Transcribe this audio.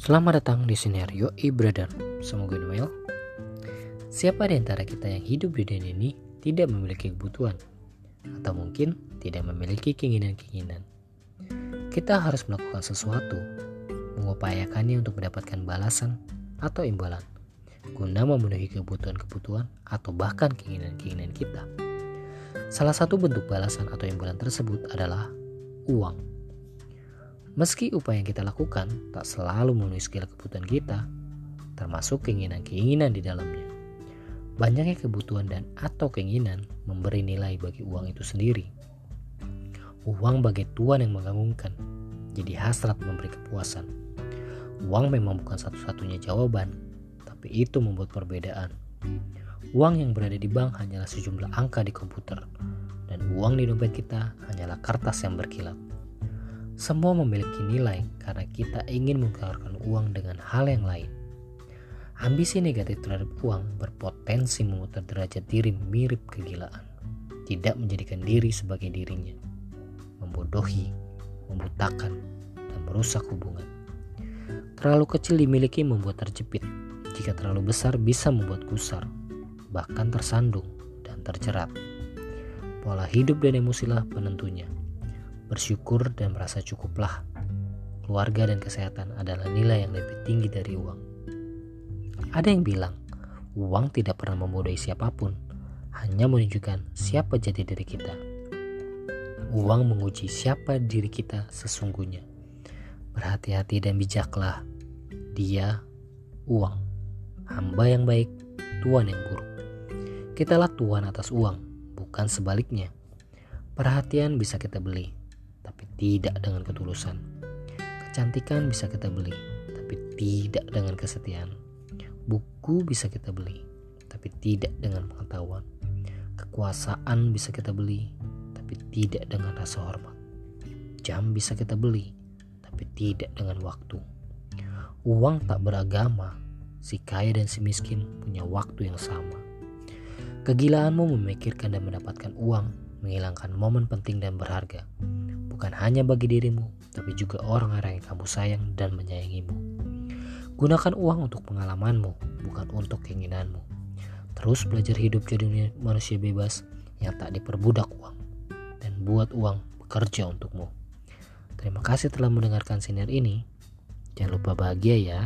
Selamat datang di Sinerio e Brother. Semoga Noel. Siapa di antara kita yang hidup di dunia ini tidak memiliki kebutuhan? Atau mungkin tidak memiliki keinginan-keinginan? Kita harus melakukan sesuatu, mengupayakannya untuk mendapatkan balasan atau imbalan, guna memenuhi kebutuhan-kebutuhan atau bahkan keinginan-keinginan kita. Salah satu bentuk balasan atau imbalan tersebut adalah uang. Meski upaya yang kita lakukan tak selalu memenuhi segala kebutuhan kita, termasuk keinginan-keinginan di dalamnya. Banyaknya kebutuhan dan atau keinginan memberi nilai bagi uang itu sendiri. Uang bagai tuan yang mengagumkan, jadi hasrat memberi kepuasan. Uang memang bukan satu-satunya jawaban, tapi itu membuat perbedaan. Uang yang berada di bank hanyalah sejumlah angka di komputer, dan uang di dompet kita hanyalah kertas yang berkilat. Semua memiliki nilai karena kita ingin mengeluarkan uang dengan hal yang lain. Ambisi negatif terhadap uang berpotensi memutar derajat diri mirip kegilaan, tidak menjadikan diri sebagai dirinya, membodohi, membutakan, dan merusak hubungan. Terlalu kecil dimiliki membuat terjepit, jika terlalu besar bisa membuat gusar, bahkan tersandung dan terjerat. Pola hidup dan emosilah penentunya bersyukur dan merasa cukuplah. Keluarga dan kesehatan adalah nilai yang lebih tinggi dari uang. Ada yang bilang, uang tidak pernah membodohi siapa pun, hanya menunjukkan siapa jati diri kita. Uang menguji siapa diri kita sesungguhnya. Berhati-hati dan bijaklah. Dia, uang, hamba yang baik, tuan yang buruk. Kitalah tuan atas uang, bukan sebaliknya. Perhatian bisa kita beli, tapi tidak dengan ketulusan. Kecantikan bisa kita beli, tapi tidak dengan kesetiaan. Buku bisa kita beli, tapi tidak dengan pengetahuan. Kekuasaan bisa kita beli, tapi tidak dengan rasa hormat. Jam bisa kita beli, tapi tidak dengan waktu. Uang tak beragama, si kaya dan si miskin punya waktu yang sama. Kegilaanmu memikirkan dan mendapatkan uang menghilangkan momen penting dan berharga bukan hanya bagi dirimu, tapi juga orang-orang yang kamu sayang dan menyayangimu. Gunakan uang untuk pengalamanmu, bukan untuk keinginanmu. Terus belajar hidup jadi manusia bebas yang tak diperbudak uang, dan buat uang bekerja untukmu. Terima kasih telah mendengarkan sinar ini. Jangan lupa bahagia ya.